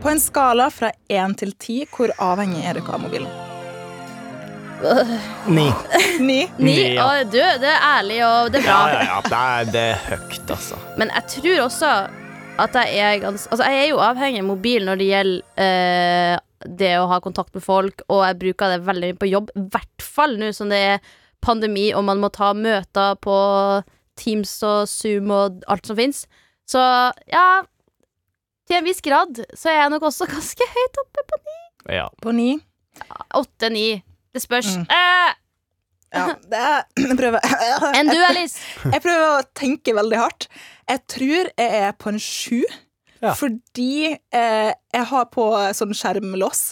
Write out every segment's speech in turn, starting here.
På en skala fra én til ti, hvor avhengig er dere av mobilen? Ni. Ni. Ni, ja. og du, det er ærlig og det er bra. Ja, ja, ja. Det er, det er høyt, altså. Men jeg tror også at jeg er ganske Altså, jeg er jo avhengig av mobil når det gjelder eh, det å ha kontakt med folk, og jeg bruker det veldig mye på jobb. I hvert fall nå som det er pandemi og man må ta møter på Teams og Zoom og alt som fins. Så ja, til en viss grad så er jeg nok også ganske høyt oppe på Ja. På ni. åtte-ni. Det spørs. Mm. Eh, Ja, det er Jeg prøver enn du, Alice? Jeg prøver å tenke veldig hardt. Jeg tror jeg er på en sju. Ja. Fordi eh, jeg har på sånn skjermlås,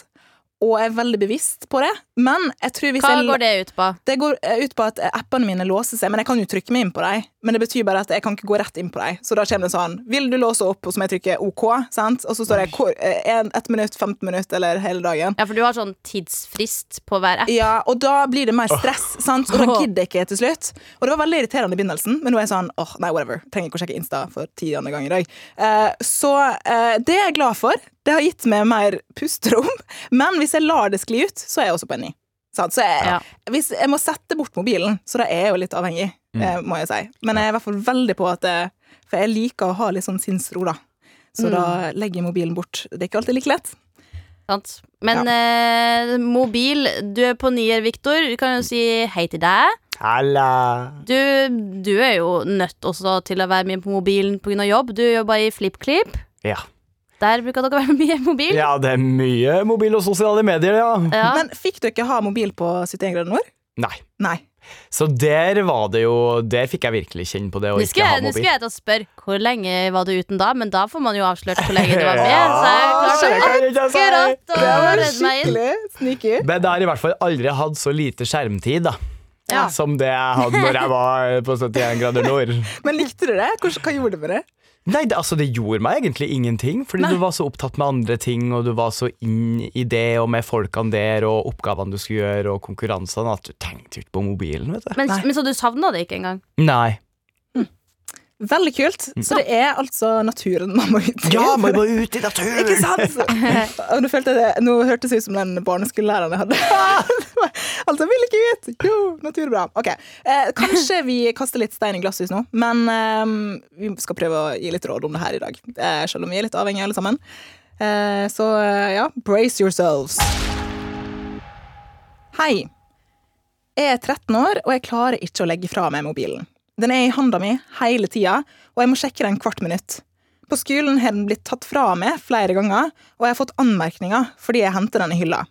og er veldig bevisst på det. Men jeg tror hvis Hva jeg går det ut på? Det går eh, ut på at appene mine låser seg, men jeg kan jo trykke meg inn på dem. Men det betyr bare at jeg kan ikke gå rett inn på dem. Så da kommer det sånn Vil du låse opp? Og så må jeg trykke OK, sant? Og så står det hvor- eh, ett minutt, 15 minutt eller hele dagen. Ja, for du har sånn tidsfrist på hver app. Ja, og da blir det mer stress, sant? Og da gidder jeg ikke til slutt. Og det var veldig irriterende i begynnelsen, men nå er jeg sånn åh, nei, whatever. Trenger ikke å sjekke Insta for tiende gang i dag. Uh, så uh, det er jeg glad for. Det har gitt meg mer pusterom. Men hvis jeg lar det skli ut, så er jeg også på en ny. Sant? Så jeg, Ja. hvis jeg må sette bort mobilen, så da er jeg jo litt avhengig, eh, må jeg si. Men jeg er i hvert fall veldig på at For jeg liker å ha litt sånn sinnsro, da. Så da legger jeg mobilen bort. Det er ikke alltid like lett. Sant? Men eh, mobil, du er på nier, Viktor. Vi kan jo si hei til deg. Halla. Du, du er jo nødt også til å være med på mobilen pga. jobb. Du jobber i FlippKlipp. Ja. Der bruker dere å være mye mobil. ja, det er mye mobil og sosiale medier, ja. Ja. Men fikk du ikke ha mobil på 71 grader nord? Nei. Nei. Så der var det jo Der fikk jeg virkelig kjenne på det å Nå ikke skal, ha jeg, nå skal jeg til å spørre hvor lenge var du uten da, men da får man jo avslørt hvor lenge du var med. Så jeg Ja, klarte det kan jeg ikke si. akkurat å redde meg inn. skikkelig sneaky. Men jeg har i hvert fall aldri hatt så lite skjermtid da Ja. som det jeg hadde når jeg var på 71 grader nord. Men likte du det? Hva, hva gjorde du med det? Nei, det, altså det gjorde meg egentlig ingenting, fordi Nei. du var så opptatt med andre ting, og du var så inn i det, og med folkene der, og oppgavene du skulle gjøre, og konkurransene, at du tenkte ikke på mobilen, vet du. Men, men så du savna det ikke engang? Nei. Veldig kult. Så det er altså naturen man må ut i. Ja, man må ut i naturen! Ikke sant? Og nå, følte det, nå hørtes det ut som den barneskolelæreren jeg hadde. altså, vil ikke ut! Jo, natur bra. Ok, eh, Kanskje vi kaster litt stein i glasshus nå, men eh, vi skal prøve å gi litt råd om det her i dag. Eh, selv om vi er litt avhengige alle sammen. Eh, så eh, ja, brace yourselves. Hei. Jeg er 13 år, og jeg klarer ikke å legge fra meg mobilen. Den er i handa mi hele tida, og jeg må sjekke den hvert minutt. På skolen har den blitt tatt fra meg flere ganger, og jeg har fått anmerkninger fordi jeg henter den i hylla.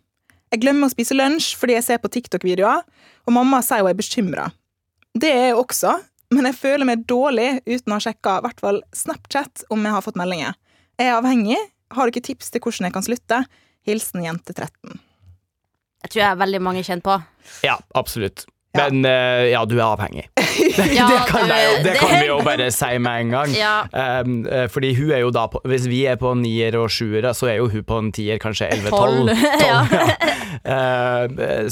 Jeg glemmer å spise lunsj fordi jeg ser på TikTok-videoer, og mamma sier hun er bekymra. Det er jeg også, men jeg føler meg dårlig uten å ha sjekka i hvert fall Snapchat om jeg har fått meldinger. Jeg er avhengig. Har du ikke tips til hvordan jeg kan slutte? Hilsen jente 13. Jeg tror jeg er veldig mange kjent på. Ja, absolutt. Ja. Men eh, ja, du er avhengig. Ja, det kan, jo, det det- kan vi jo bare si med en gang. Ja. Um, fordi hun er jo da på, Hvis vi er på nier og sjuere, så er jo hun på en tier, kanskje 11-12. Tolv, ja.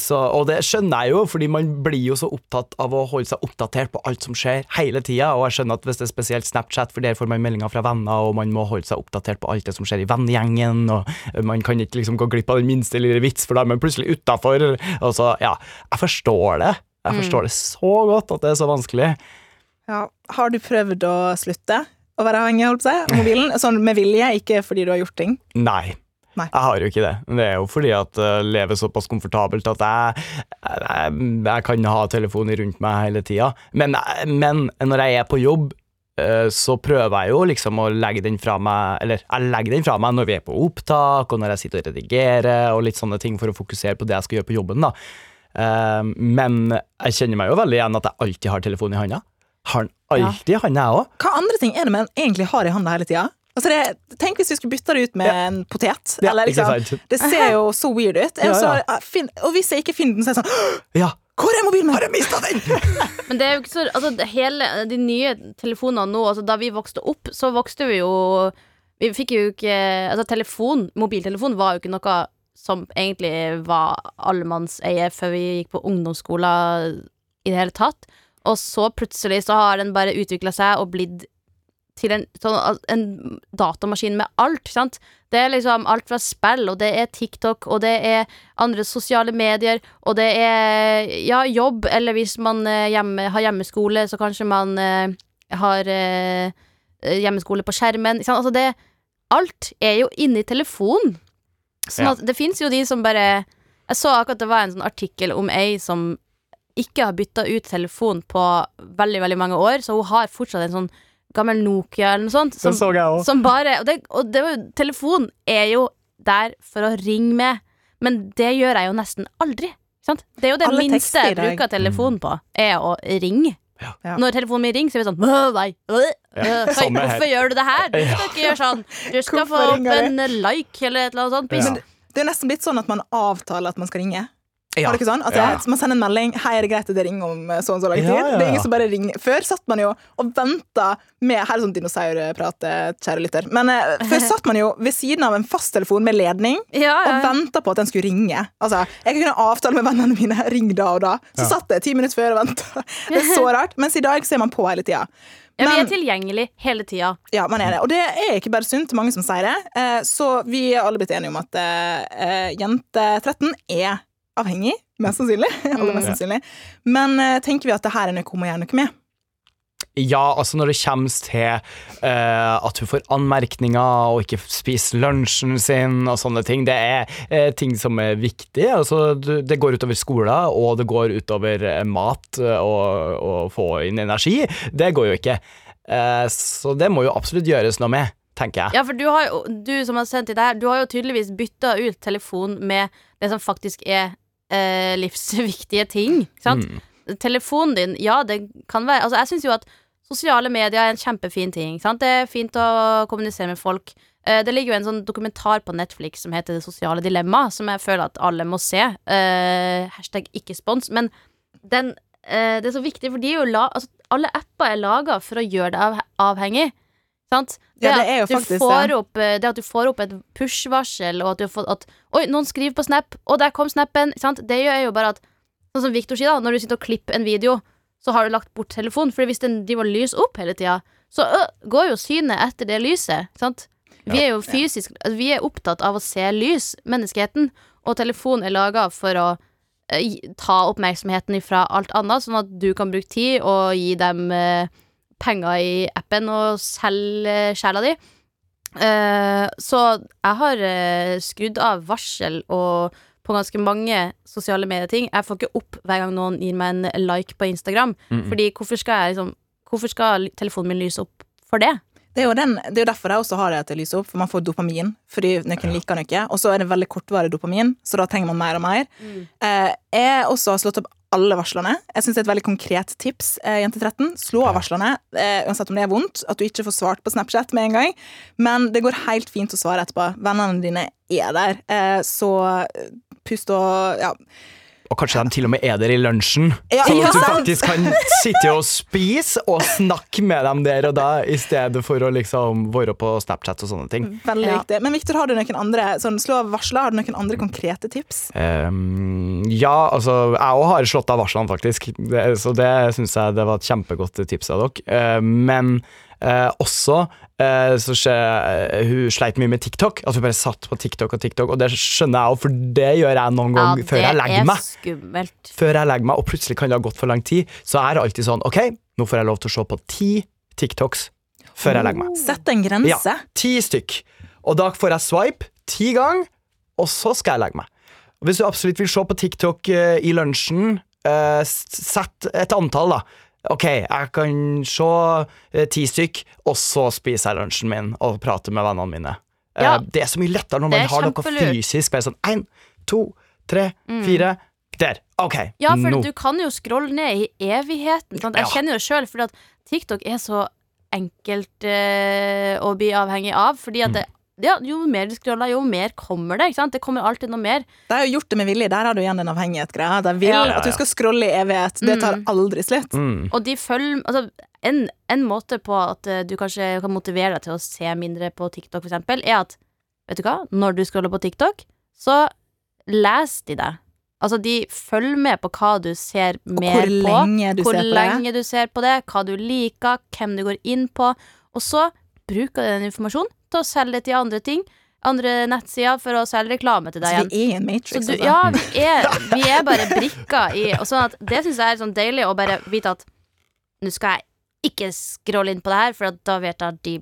Så, og det skjønner jeg jo, fordi man blir jo så opptatt av å holde seg oppdatert på alt som skjer hele tida. Og jeg skjønner at hvis det er spesielt Snapchat, for der får man meldinger fra venner, og man må holde seg oppdatert på alt det som skjer i vennegjengen, og eh, man kan ikke liksom gå glipp av den minste lille vits, for da er man plutselig utafor. Ja, jeg forstår det. Jeg forstår det så godt at det er så vanskelig. Ja. Har du prøvd å slutte å være avhengig holdt på å av mobilen? Sånn med vilje, ikke fordi du har gjort ting? Nei. Nei. Jeg har jo ikke det. Det er jo fordi at jeg lever såpass komfortabelt at jeg, jeg, jeg kan ha telefonen rundt meg hele tida. Men, men når jeg er på jobb, eh, så prøver jeg jo liksom å legge den fra meg Eller jeg legger den fra meg når vi er på opptak, og når jeg sitter og redigerer, og litt sånne ting for å fokusere på det jeg skal gjøre på jobben. da. Eh, Men jeg kjenner meg jo veldig igjen at jeg alltid har telefonen i handa. Har den alltid i handa, jeg òg. Hva andre ting er det man egentlig har i handa hele tida? Altså det, tenk hvis vi skulle bytta det ut med en potet. Ja, eller liksom, det ser jo så weird ut. Ja, så, ja. ah, og hvis jeg ikke finner den, så er det sånn Ja. Hvor er mobilen min? Har jeg mista den? Men det er jo ikke så altså, hele, De nye telefonene nå altså, Da vi vokste opp, så vokste vi jo Vi fikk jo ikke Altså telefon, mobiltelefon var jo ikke noe som egentlig var allemannseie før vi gikk på ungdomsskolen i det hele tatt. Og så plutselig så har den bare utvikla seg og blitt til en, sånn, en datamaskin med alt, sant. Det er liksom alt fra spill, og det er TikTok, og det er andre sosiale medier, og det er ja, jobb, eller hvis man eh, hjemme, har hjemmeskole, så kanskje man eh, har eh, hjemmeskole på skjermen. Altså det Alt er jo inni telefonen. Sånn Ja. det fins jo de som bare Jeg så akkurat det var en sånn artikkel om ei som ikke har bytta ut telefon på veldig, veldig mange år, så hun har fortsatt en sånn gammel Nokia eller noe sånt. Det Som, så som bare Og, det, og det, var telefon er jo der for å ringe med, men det gjør jeg jo nesten aldri. Sant? Det er jo det Alle minste jeg bruker telefonen på, er å ringe. Ja. Når telefonen min ringer, så er vi sånn Nei, ja. hvorfor gjør du det her? Du skal ikke gjøre sånn. Du skal Hvorfor få opp en like eller et eller annet sånt. Ja. Men Det er nesten blitt sånn at man avtaler at man skal ringe. Ja. Var det ikke sånn? At Ja. Man sender en melding 'Hei, er det greit at jeg ringer om eh, så og så lang tid?' Ja, ja, Det er ingen som bare ringer. Før satt man jo og venta med Her er sånn dinosaurprat, eh, kjære lytter. Men eh, før satt man jo ved siden av en fasttelefon med ledning Ja, og venta på at den skulle ringe. Altså, Jeg kunne avtale med vennene mine 'ring da og da'. Så Ja. satt jeg ti minutter før og venta. Det er så rart. Mens i dag så er man på hele tida. ja, vi er tilgjengelig hele tida. Ja, man er det. Og det er ikke bare sunt, mange som sier det. Eh, Så vi er alle blitt enige om at jente 13 er avhengig, mest sannsynlig. Aller mest Mm. sannsynlig. Men uh, tenker vi at det her er noe hun må gjøre noe med? Ja, altså når det kommer til uh, at hun får anmerkninger og ikke spiser lunsjen sin og sånne ting, det er uh, ting som er viktig. Altså, du, det går utover skolen, og det går utover mat og, og få inn energi. Det går jo ikke. Uh, så det må jo absolutt gjøres noe med, tenker jeg. Ja, for du, har du som har sendt det her, du har jo tydeligvis bytta ut telefon med det som faktisk er eh, livsviktige ting. Sant? Mm. Telefonen din, ja, det kan være Altså, jeg syns jo at sosiale medier er en kjempefin ting. Sant? Det er fint å kommunisere med folk. Eh, det ligger jo en sånn dokumentar på Netflix som heter Det sosiale dilemma, som jeg føler at alle må se. Eh, hashtag ikke spons. Men den, eh, det er så viktig, for de er jo la, altså, alle apper er laga for å gjøre deg av, avhengig. Sant? Ja, det at er jo du faktisk får det. Opp, eh, det at du får opp et push-varsel, og at du har fått at Oi, noen skriver på Snap, og der kom snappen. Sant? Det gjør jo bare at Sånn som Victor sier, da, når du sitter og klipper en video, så har du lagt bort telefonen. For hvis den driver og lyser opp hele tida, så ø, går jo synet etter det lyset. Sant? Vi er jo fysisk altså, Vi er opptatt av å se lys, menneskeheten, og telefonen er laga for å eh, ta oppmerksomheten fra alt annet, sånn at du kan bruke tid og gi dem eh, penger i appen og selge sjela di. Eh, så jeg har eh, skrudd av varsel og på ganske mange sosiale medieting. Jeg får ikke opp hver gang noen gir meg en like på Instagram. Mm. Fordi hvorfor skal jeg liksom Hvorfor skal telefonen min lyse opp for det? Det er jo, den, det er jo derfor jeg også har det at det lyser opp, for man får dopamin. Fordi noen liker noe, og så er det veldig kortvarig dopamin, så da trenger man mer og mer. Eh, jeg også har slått opp alle varslene. Jeg synes det er et veldig konkret tips. Eh, jente 13, slå av varslene, eh, uansett om det er vondt, at du ikke får svart på Snapchat med en gang. Men det går helt fint å svare etterpå. Vennene dine er der. Eh, så pust og ja. Og kanskje de til og med er der i lunsjen, Ja, sånn at du faktisk kan sitte og spise og snakke med dem der og da, i stedet for å liksom være på Snapchat og sånne ting. Veldig Ja. viktig. Men Victor, har du noen andre sånn, slå av varsler? Har du noen andre konkrete tips? Um, ja, altså Jeg òg har slått av varslene, faktisk. Det, så det syns jeg det var et kjempegodt tips av dere. Uh, men eh, også eh, så skje, eh, Hun sleit mye med TikTok. At hun bare satt på TikTok og TikTok, og det skjønner jeg òg, for det gjør jeg noen gang før jeg legger meg. skummelt. Før jeg legger meg, og plutselig kan det ha gått for lang tid, så er det alltid sånn OK, nå får jeg lov til å se på ti TikToks før jeg legger meg. Sett en grense. Ti stykk. Og da får jeg swipe ti ganger, og så skal jeg legge meg. Og hvis du absolutt vil se på TikTok eh, i lunsjen, eh, sett et antall, da. OK, jeg kan se eh, ti stykk, og så spiser jeg lunsjen min og prater med vennene mine. Eh, Ja. det er så mye lettere når man har noe fysisk. Bare sånn én, to, tre, fire. Der. OK, Ja, for nå. du kan jo scrolle ned i evigheten. Sant? Jeg Ja. kjenner jo sjøl, fordi at TikTok er så enkelt eh, å bli avhengig av. Fordi at det, ja, jo mer du scroller, jo mer kommer det. Ikke sant? Det kommer alltid noe mer. Det er jo gjort det med vilje. Der har du igjen den avhengighetsgreia. De ja, Ja. at du skal scrolle i evighet. Det tar Mm. aldri slutt. Mm. Og de følger altså, en, en måte på at eh, du kanskje kan motivere deg til å se mindre på TikTok, for eksempel, er at Vet du hva? Når du scroller på TikTok, så les de deg. Altså, de følger med på hva du ser Og mer hvor på. lenge du hvor ser på det. lenge du ser på det, hva du liker, hvem du går inn på. Og så bruker den informasjonen til å selge til andre ting. Andre nettsider for å selge reklame til deg Så vi er en matrix, du, altså. ja, vi er, vi er bare brikker i og sånn at Det syns jeg er sånn deilig å bare vite at nå skal jeg ikke scrolle inn på det her, for da vet jeg at de,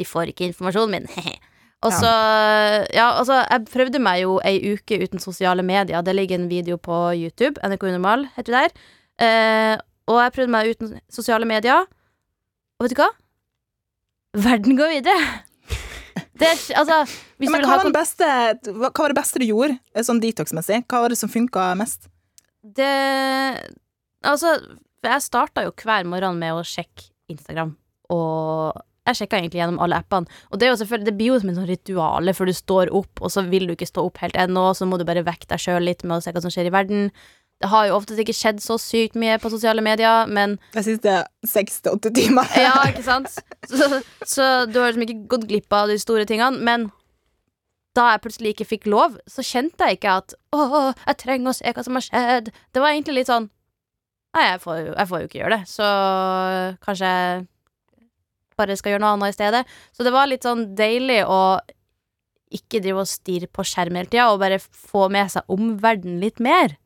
de får ikke informasjonen min. og så Ja, altså, jeg prøvde meg jo ei uke uten sosiale medier. Det ligger en video på YouTube, NRK Unormal heter det der. Eh, og jeg prøvde meg uten sosiale medier, og vet du hva? Verden går videre. Det, altså, Ja, men hva ha var, beste, hva hva var det beste du gjorde, eh, sånn detox-messig? Hva var det som funka mest? Det Altså, jeg starta jo hver morgen med å sjekke Instagram, og jeg sjekka egentlig gjennom alle appene. Og det Det blir jo som en sånn rituale, for du står opp, og så vil du ikke stå opp helt ennå, så må du bare vekke deg sjøl litt med å se hva som skjer i verden. Det har jo oftest ikke skjedd så sykt mye på sosiale medier, men De siste seks til åtte timer. ja, ikke sant? Så, så du har liksom ikke gått glipp av de store tingene. Men da jeg plutselig ikke fikk lov, så kjente jeg ikke at Å, jeg trenger å se hva som har skjedd. Det var egentlig litt sånn Nei, jeg får, jeg får jo ikke gjøre det, så kanskje jeg bare skal gjøre noe annet i stedet. Så det var litt sånn deilig å ikke drive og stirre på skjerm hele tida, og bare få med seg omverdenen litt mer.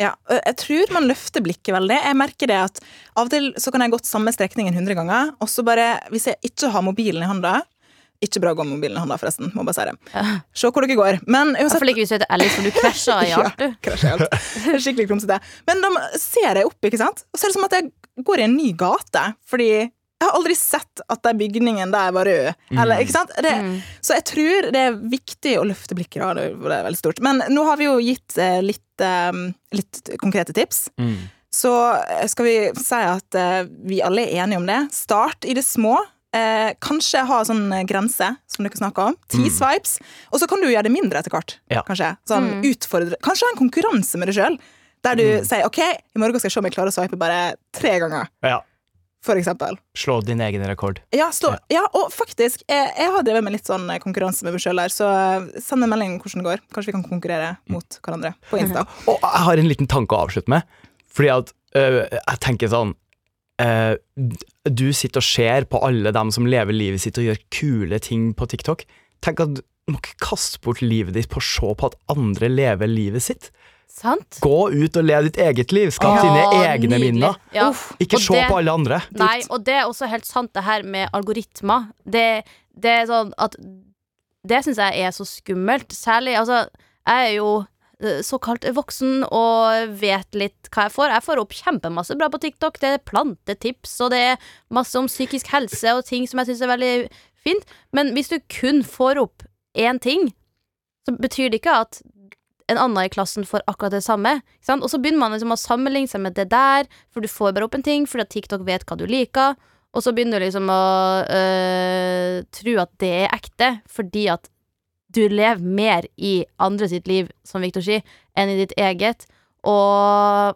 Ja, jeg tror man løfter blikket veldig. Jeg merker det at Av og til så kan jeg gått samme strekningen 100 ganger, og så bare, hvis jeg ikke har mobilen i handa Ikke bra å gå med mobilen i handa, forresten. Må bare si det. Ja. Se hvor dere går. Men uansett ikke hvis du heter Alice, for du krasjer i Ja. alt, du. jeg helt. Skikkelig klumsete. Men da ser jeg opp, ikke sant? Og så er det som at jeg går i en ny gate. Fordi jeg har aldri sett at den bygningen der var rød. Eller, ikke sant? Det, Mm. Så jeg tror det er viktig å løfte blikket. Da. Det er veldig stort. Men nå har vi jo gitt eh, litt, eh, litt konkrete tips. Mm. Så eh, skal vi si at eh, vi alle er enige om det. Start i det små. Eh, kanskje ha sånn grense, som dere snakker om. Ti Mm. swipes. Og så kan du gjøre det mindre etter hvert. Ja. Kanskje sånn, Mm. Kanskje ha en konkurranse med deg sjøl. Der du Mm. sier OK, i morgen skal jeg se om jeg klarer å swipe bare tre ganger. Ja. For eksempel. Slå din egen rekord. Ja, slå, ja og faktisk, jeg, jeg har drevet med litt sånn eh, konkurranse med meg sjøl her, så eh, send en melding om hvordan det går. Kanskje vi kan konkurrere mot hverandre på Insta. Og jeg har en liten tanke å avslutte med. Fordi at øh, jeg tenker sånn øh, Du sitter og ser på alle dem som lever livet sitt og gjør kule ting på TikTok. Tenk at du må ikke kaste bort livet ditt på å se på at andre lever livet sitt. Sant? Gå ut og lev ditt eget liv. Skap Ja, dine egne nydelig. minner. Ja. Ikke Og se det- på alle andre. Nei, og det er også helt sant, det her med algoritmer. Det, det er sånn at Det syns jeg er så skummelt. Særlig Altså, jeg er jo eh, såkalt voksen og vet litt hva jeg får. Jeg får opp kjempemasse bra på TikTok. Det er plantetips, og det er masse om psykisk helse og ting som jeg syns er veldig fint. Men hvis du kun får opp én ting, så betyr det ikke at en annen i klassen får akkurat det samme. Og så begynner man liksom å sammenligne seg med det der, for du får bare opp en ting fordi TikTok vet hva du liker. Og så begynner du liksom å øh, tro at det er ekte, fordi at du lever mer i andre sitt liv, som Victor sier, enn i ditt eget. Og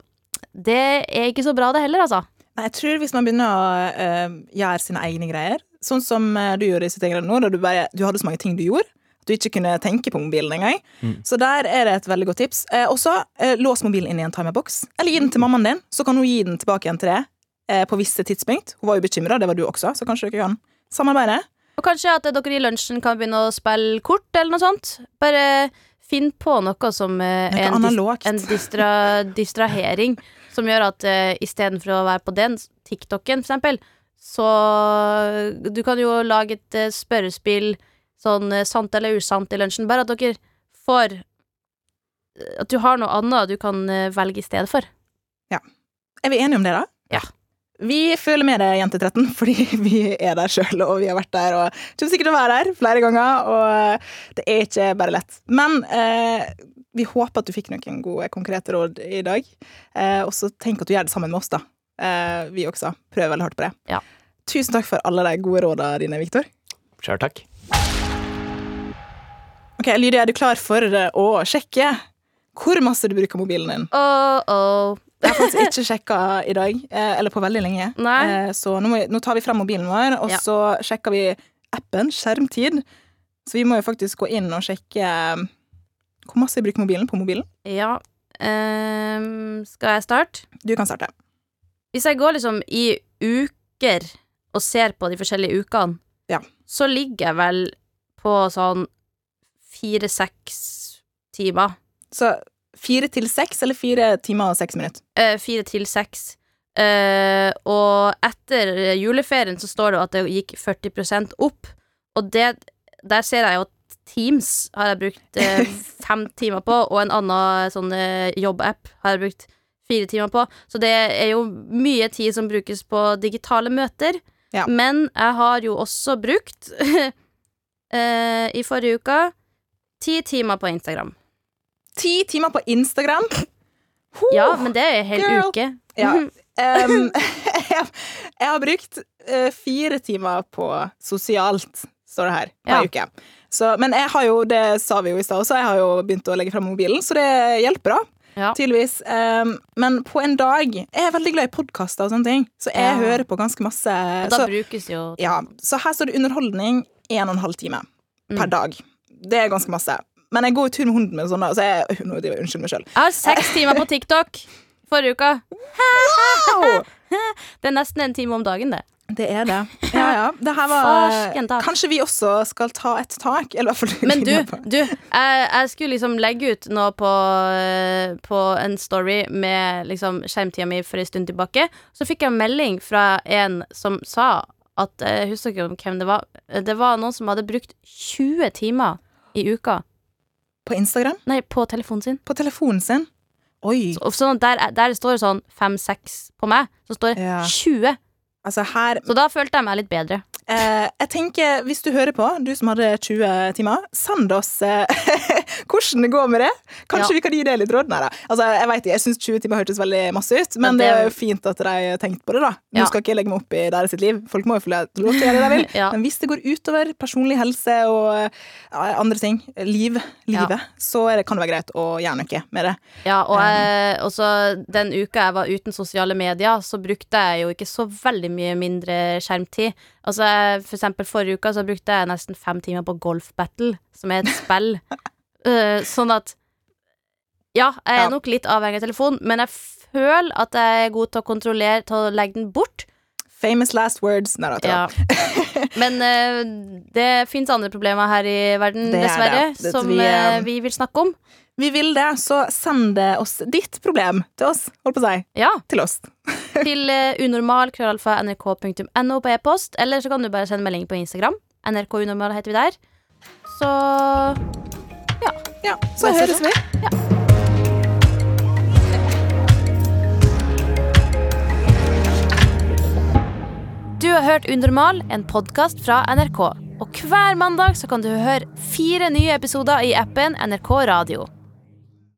det er ikke så bra, det heller, altså. Nei, jeg tror hvis man begynner å øh, gjøre sine egne greier, sånn som eh, du gjorde i sitt eget nå, da du, bare, du hadde så mange ting du gjorde, du ikke kunne tenke på mobilen engang. Mm. Så der er det et veldig godt tips. Eh, også eh, lås mobilen inn i en timerboks. eller gi den til mammaen din, så kan hun gi den tilbake igjen til deg eh, på visse tidspunkt. Hun var jo bekymra, det var du også, så kanskje dere kan samarbeide. Og kanskje at dere i lunsjen kan begynne å spille kort, eller noe sånt. Bare finn på noe som eh, Noe er en, dis en distra distrahering, som gjør at uh, istedenfor å være på den, TikToken for eksempel, så Du kan jo lage et eh, spørrespill, sånn eh, sant eller usant i lunsjen, bare at dere får At du har noe annet du kan eh, velge i stedet for. Ja. Er vi enige om det, da? Ja. Vi føler med deg, jente 13, fordi vi er der sjøl, og vi har vært der. Og kommer sikkert til å være der flere ganger, og det er ikke bare lett. Men eh, vi håper at du fikk noen gode, konkrete råd i dag. Eh, og så tenk at du gjør det sammen med oss, da. Eh, vi også prøver veldig hardt på det. Ja. tusen takk for alle de gode rådene dine, Viktor. Sjøl takk. Ok, Lydia, er du klar for eh, å sjekke hvor masse du bruker mobilen din? Oh, oh. Jeg har faktisk ikke sjekka i dag, eh, eller på veldig lenge. Nei. Eh, Så nå, vi, nå tar vi frem mobilen vår, og Ja. så sjekker vi appen skjermtid. Så vi må jo faktisk gå inn og sjekke hvor masse jeg bruker mobilen på mobilen. Ja. Um, skal jeg starte? Du kan starte. Hvis jeg går liksom i uker og ser på de forskjellige ukene, Ja. så ligger jeg vel på sånn fire-seks timer. Så fire til seks, eller fire timer og seks minutter? Eh, fire til seks. Eh, og etter juleferien så står det at det gikk 40 opp, og det, der ser jeg jo at Teams har jeg brukt eh, fem timer på, og en annen sånn eh, jobbapp har jeg brukt fire timer på. Så det er jo mye tid som brukes på digitale møter. Ja. Men jeg har jo også brukt eh, i forrige uke ti timer på Instagram. Ti timer på Instagram. Ja, men det er en hel girl. uke. Ja. Um, jeg, jeg har brukt uh, fire timer på sosialt, står det her, på Ja. ei uke. Så, men jeg har jo, det sa vi jo i stad også, jeg har jo begynt å legge frem mobilen, så det hjelper, da. Ja. Tydeligvis. Um, men på en dag Jeg er veldig glad i podkaster og sånne ting, så jeg Ja. hører på ganske masse. Og da Så, brukes jo ja, så her står det underholdning en og en halv time per Mm. dag. Det er ganske masse. Men jeg går jo tur med hunden min, sånn, så jeg nå driver jeg- Unnskyld meg sjøl. Jeg har seks timer på TikTok forrige uke. Det er nesten en time om dagen, det. Det er det. Ja, ja. Det var Kanskje vi også skal ta et tak? Men du, du jeg, jeg skulle liksom legge ut noe på, eh, på en story med liksom skjermtida mi for en stund tilbake. Så fikk jeg en melding fra en som sa at eh, Jeg husker ikke hvem det var. Det var noen som hadde brukt 20 timer i uka. På Instagram? Nei, på telefonen sin. På telefonen sin? Oi. Så, sånn, der, der står det sånn 5-6 på meg, så står det Ja. 20. Altså her Så da følte jeg meg litt bedre. Eh, Jeg tenker, hvis du hører på, du som hadde 20 timer, send oss eh, hvordan det går med det. Kanskje Ja. vi kan gi det litt råd? Nei da. Altså, jeg vet ikke, jeg syns 20 timer hørtes veldig masse ut, men Men det det- er jo fint at de har tenkt på det, da. Nå Ja. skal ikke jeg legge meg opp i deres liv. Folk må jo få lov til å gjøre det de vil. Ja. Men hvis det går utover personlig helse og andre ting, liv, livet, så det, kan det være greit å gjøre noe med det. Ja, og jeg, også den uka jeg var uten sosiale medier, så brukte jeg jo ikke så veldig mye mindre skjermtid. Altså, jeg- for eksempel forrige uka så brukte jeg nesten fem timer på Golf Battle, som er et spill. uh, sånn at Ja, jeg er Ja. nok litt avhengig av telefonen, men jeg føler at jeg er god til å kontrollere, til å legge den bort. Famous last words. Nei. Ja. Men uh, det fins andre problemer her i verden, Det er dessverre, det. Det- som vi, eh, eh, vi vil snakke om. Vi vil det, så send oss ditt problem til oss. Holdt på å si. Ja. Til oss. til unormal.nrk.no unormal-nrk.no på e-post, eller så kan du bare sende melding på Instagram. NRK Unormal heter vi der. Så Ja, ja så høres vi. vi. Du har hørt Unormal, en podkast fra NRK. Og hver mandag så kan du høre fire nye episoder i appen NRK Radio.